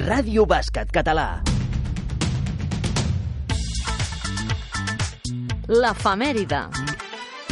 Ràdio Bàsquet Català. L'efemèride.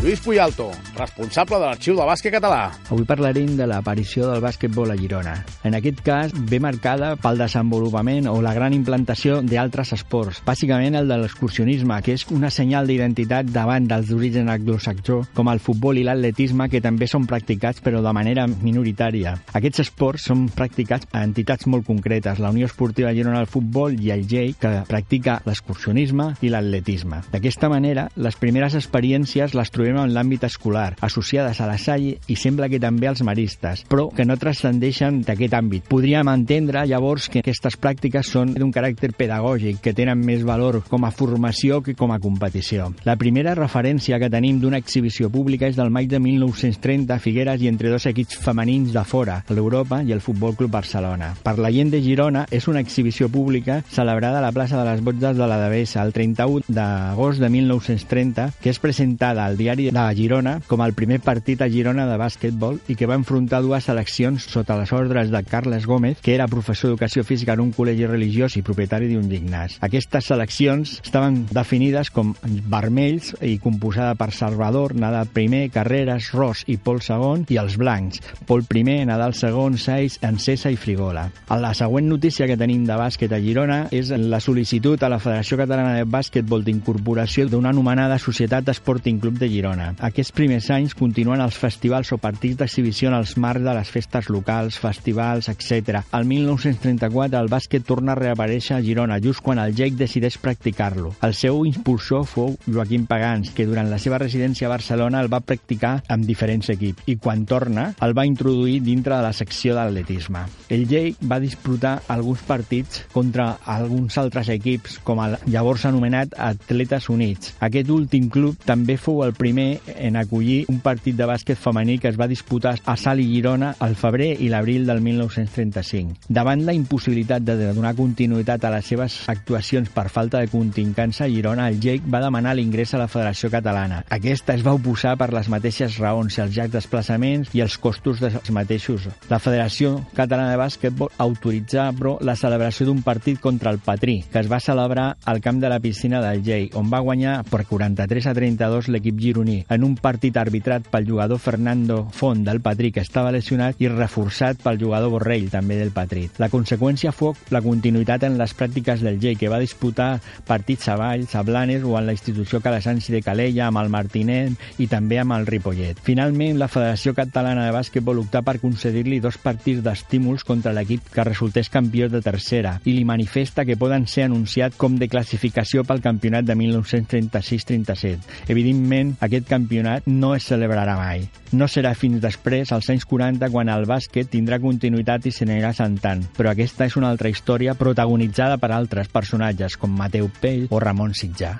Lluís Puyalto, responsable de l'Arxiu de Bàsquet Català. Avui parlarem de l'aparició del bàsquetbol a Girona. En aquest cas, ve marcada pel desenvolupament o la gran implantació d'altres esports, bàsicament el de l'excursionisme, que és una senyal d'identitat davant dels d'origen anglosaxó, com el futbol i l'atletisme, que també són practicats però de manera minoritària. Aquests esports són practicats a entitats molt concretes, la Unió Esportiva Girona del Futbol i el GEI, que practica l'excursionisme i l'atletisme. D'aquesta manera, les primeres experiències les trobem en l'àmbit escolar, associades a la Salle i sembla que també als maristes, però que no transcendeixen d'aquest àmbit. Podríem entendre, llavors, que aquestes pràctiques són d'un caràcter pedagògic, que tenen més valor com a formació que com a competició. La primera referència que tenim d'una exhibició pública és del maig de 1930 a Figueres i entre dos equips femenins de fora, l'Europa i el Futbol Club Barcelona. Per la gent de Girona, és una exhibició pública celebrada a la plaça de les Botzes de la Devesa el 31 d'agost de 1930, que és presentada al diari de Girona com el primer partit a Girona de bàsquetbol i que va enfrontar dues seleccions sota les ordres de Carles Gómez, que era professor d'educació física en un col·legi religiós i propietari d'un gimnàs. Aquestes seleccions estaven definides com vermells i composada per Salvador, Nadal primer, Carreras, Ros i Pol segon, i els blancs, Pol primer, Nadal segon, Saiz, Encesa i Frigola. La següent notícia que tenim de bàsquet a Girona és la sol·licitud a la Federació Catalana de Bàsquetbol d'incorporació d'una anomenada Societat Esporting Club de Girona. Aquests primers anys continuen els festivals o partits d'exhibició en els marcs de les festes locals, festivals, etc. El 1934 el bàsquet torna a reaparèixer a Girona, just quan el GEC decideix practicar-lo. El seu impulsor fou Joaquim Pagans, que durant la seva residència a Barcelona el va practicar amb diferents equips i quan torna el va introduir dintre de la secció d'atletisme. El GEC va disputar alguns partits contra alguns altres equips, com el llavors anomenat Atletes Units. Aquest últim club també fou el primer en acollir un partit de bàsquet femení que es va disputar a Sal i Girona al febrer i l'abril del 1935. Davant la impossibilitat de donar continuïtat a les seves actuacions per falta de contingència a Girona, el Jake va demanar l'ingrés a la Federació Catalana. Aquesta es va oposar per les mateixes raons, els llargs desplaçaments i els costos dels mateixos. La Federació Catalana de Bàsquetbol autoritzà, però, la celebració d'un partit contra el Patrí, que es va celebrar al camp de la piscina del Jake, on va guanyar per 43 a 32 l'equip gironí en un partit arbitrat pel jugador Fernando Font del Patrí, que estava lesionat, i reforçat pel jugador Borrell, també del Patrí. La conseqüència fou la continuïtat en les pràctiques del GEI, que va disputar partits a Valls, a Blanes o en la institució Calasanci de Calella, amb el Martinet i també amb el Ripollet. Finalment, la Federació Catalana de Bàsquetbol optà per concedir-li dos partits d'estímuls contra l'equip que resultés campió de tercera i li manifesta que poden ser anunciat com de classificació pel campionat de 1936-37. Evidentment, aquest campionat no es celebrarà mai. No serà fins després, als anys 40, quan el bàsquet tindrà continuïtat i s'anirà sentant. Però aquesta és una altra història protagonitzada per altres personatges com Mateu Pell o Ramon Sitjà.